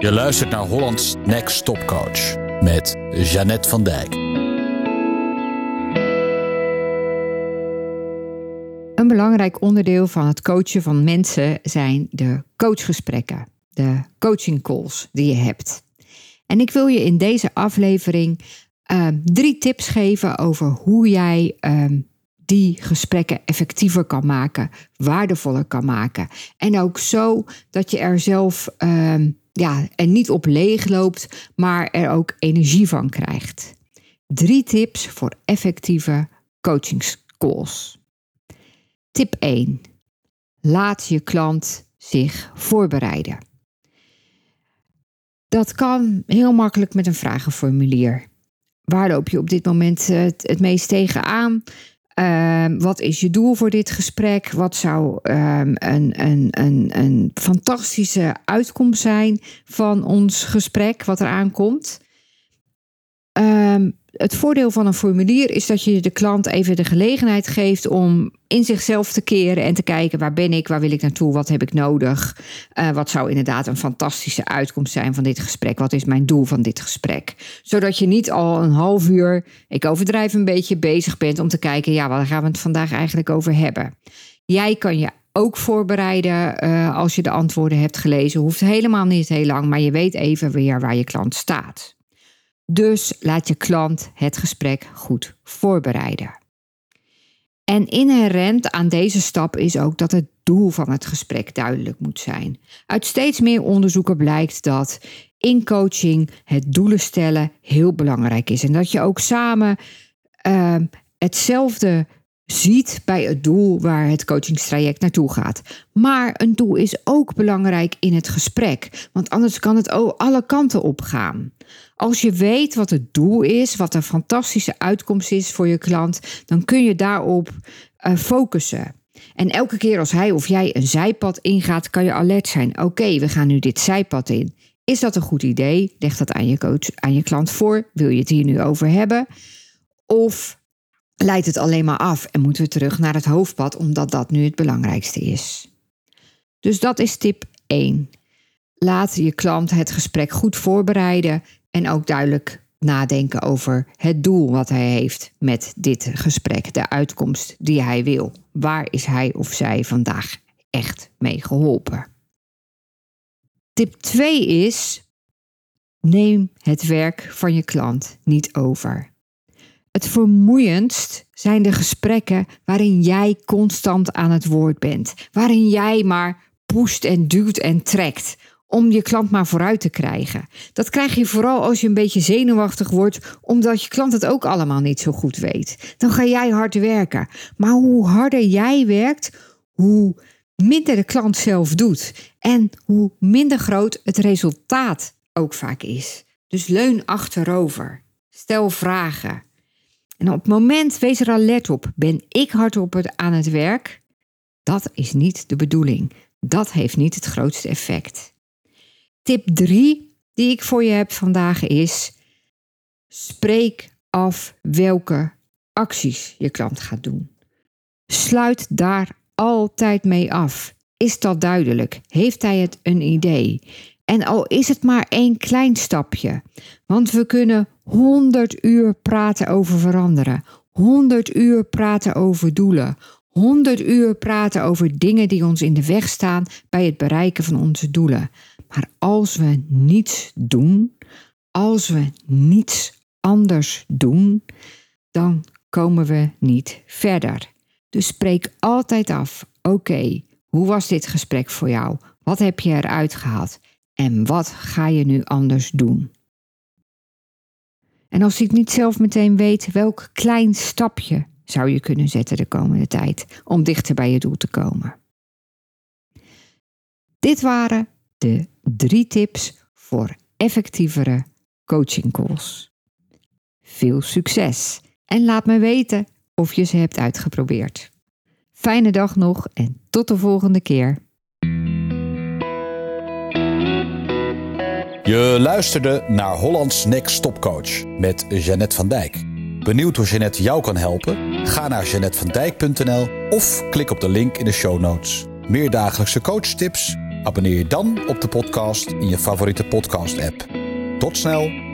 Je luistert naar Hollands Next Top Coach met Jeannette van Dijk. Een belangrijk onderdeel van het coachen van mensen zijn de coachgesprekken, de coaching calls die je hebt. En ik wil je in deze aflevering uh, drie tips geven over hoe jij uh, die gesprekken effectiever kan maken, waardevoller kan maken. En ook zo dat je er zelf uh, ja, er niet op leeg loopt, maar er ook energie van krijgt. Drie tips voor effectieve coachingscalls. Tip 1. Laat je klant zich voorbereiden. Dat kan heel makkelijk met een vragenformulier. Waar loop je op dit moment het, het meest tegenaan? Uh, wat is je doel voor dit gesprek? Wat zou um, een, een, een, een fantastische uitkomst zijn van ons gesprek, wat er aankomt? Um, het voordeel van een formulier is dat je de klant even de gelegenheid geeft om in zichzelf te keren en te kijken waar ben ik, waar wil ik naartoe, wat heb ik nodig, uh, wat zou inderdaad een fantastische uitkomst zijn van dit gesprek, wat is mijn doel van dit gesprek. Zodat je niet al een half uur, ik overdrijf een beetje, bezig bent om te kijken, ja, waar gaan we het vandaag eigenlijk over hebben. Jij kan je ook voorbereiden uh, als je de antwoorden hebt gelezen. Hoeft helemaal niet heel lang, maar je weet even weer waar je klant staat. Dus laat je klant het gesprek goed voorbereiden. En inherent aan deze stap is ook dat het doel van het gesprek duidelijk moet zijn. Uit steeds meer onderzoeken blijkt dat in coaching het doelen stellen heel belangrijk is. En dat je ook samen uh, hetzelfde ziet bij het doel waar het coachingstraject naartoe gaat. Maar een doel is ook belangrijk in het gesprek, want anders kan het alle kanten op gaan. Als je weet wat het doel is, wat een fantastische uitkomst is voor je klant, dan kun je daarop uh, focussen. En elke keer als hij of jij een zijpad ingaat, kan je alert zijn. Oké, we gaan nu dit zijpad in. Is dat een goed idee? Leg dat aan je coach, aan je klant voor. Wil je het hier nu over hebben? Of leidt het alleen maar af en moeten we terug naar het hoofdpad omdat dat nu het belangrijkste is. Dus dat is tip 1. Laat je klant het gesprek goed voorbereiden en ook duidelijk nadenken over het doel wat hij heeft met dit gesprek, de uitkomst die hij wil. Waar is hij of zij vandaag echt mee geholpen? Tip 2 is: neem het werk van je klant niet over. Het vermoeiendst zijn de gesprekken waarin jij constant aan het woord bent. Waarin jij maar pusht en duwt en trekt om je klant maar vooruit te krijgen. Dat krijg je vooral als je een beetje zenuwachtig wordt, omdat je klant het ook allemaal niet zo goed weet. Dan ga jij hard werken. Maar hoe harder jij werkt, hoe minder de klant zelf doet. En hoe minder groot het resultaat ook vaak is. Dus leun achterover. Stel vragen. En op het moment, wees er alert op, ben ik hardop aan het werk? Dat is niet de bedoeling. Dat heeft niet het grootste effect. Tip 3 die ik voor je heb vandaag is: spreek af welke acties je klant gaat doen. Sluit daar altijd mee af. Is dat duidelijk? Heeft hij het een idee? En al is het maar één klein stapje. Want we kunnen 100 uur praten over veranderen. 100 uur praten over doelen. 100 uur praten over dingen die ons in de weg staan bij het bereiken van onze doelen. Maar als we niets doen, als we niets anders doen, dan komen we niet verder. Dus spreek altijd af: oké, hoe was dit gesprek voor jou? Wat heb je eruit gehaald? En wat ga je nu anders doen? En als het niet zelf meteen weet, welk klein stapje zou je kunnen zetten de komende tijd om dichter bij je doel te komen? Dit waren de drie tips voor effectievere coaching calls. Veel succes en laat me weten of je ze hebt uitgeprobeerd. Fijne dag nog en tot de volgende keer. Je luisterde naar Hollands Next Top Coach met Jeannette van Dijk. Benieuwd hoe Jeannette jou kan helpen? Ga naar jeannettevandijk.nl of klik op de link in de show notes. Meer dagelijkse coachtips Abonneer je dan op de podcast in je favoriete podcast-app. Tot snel!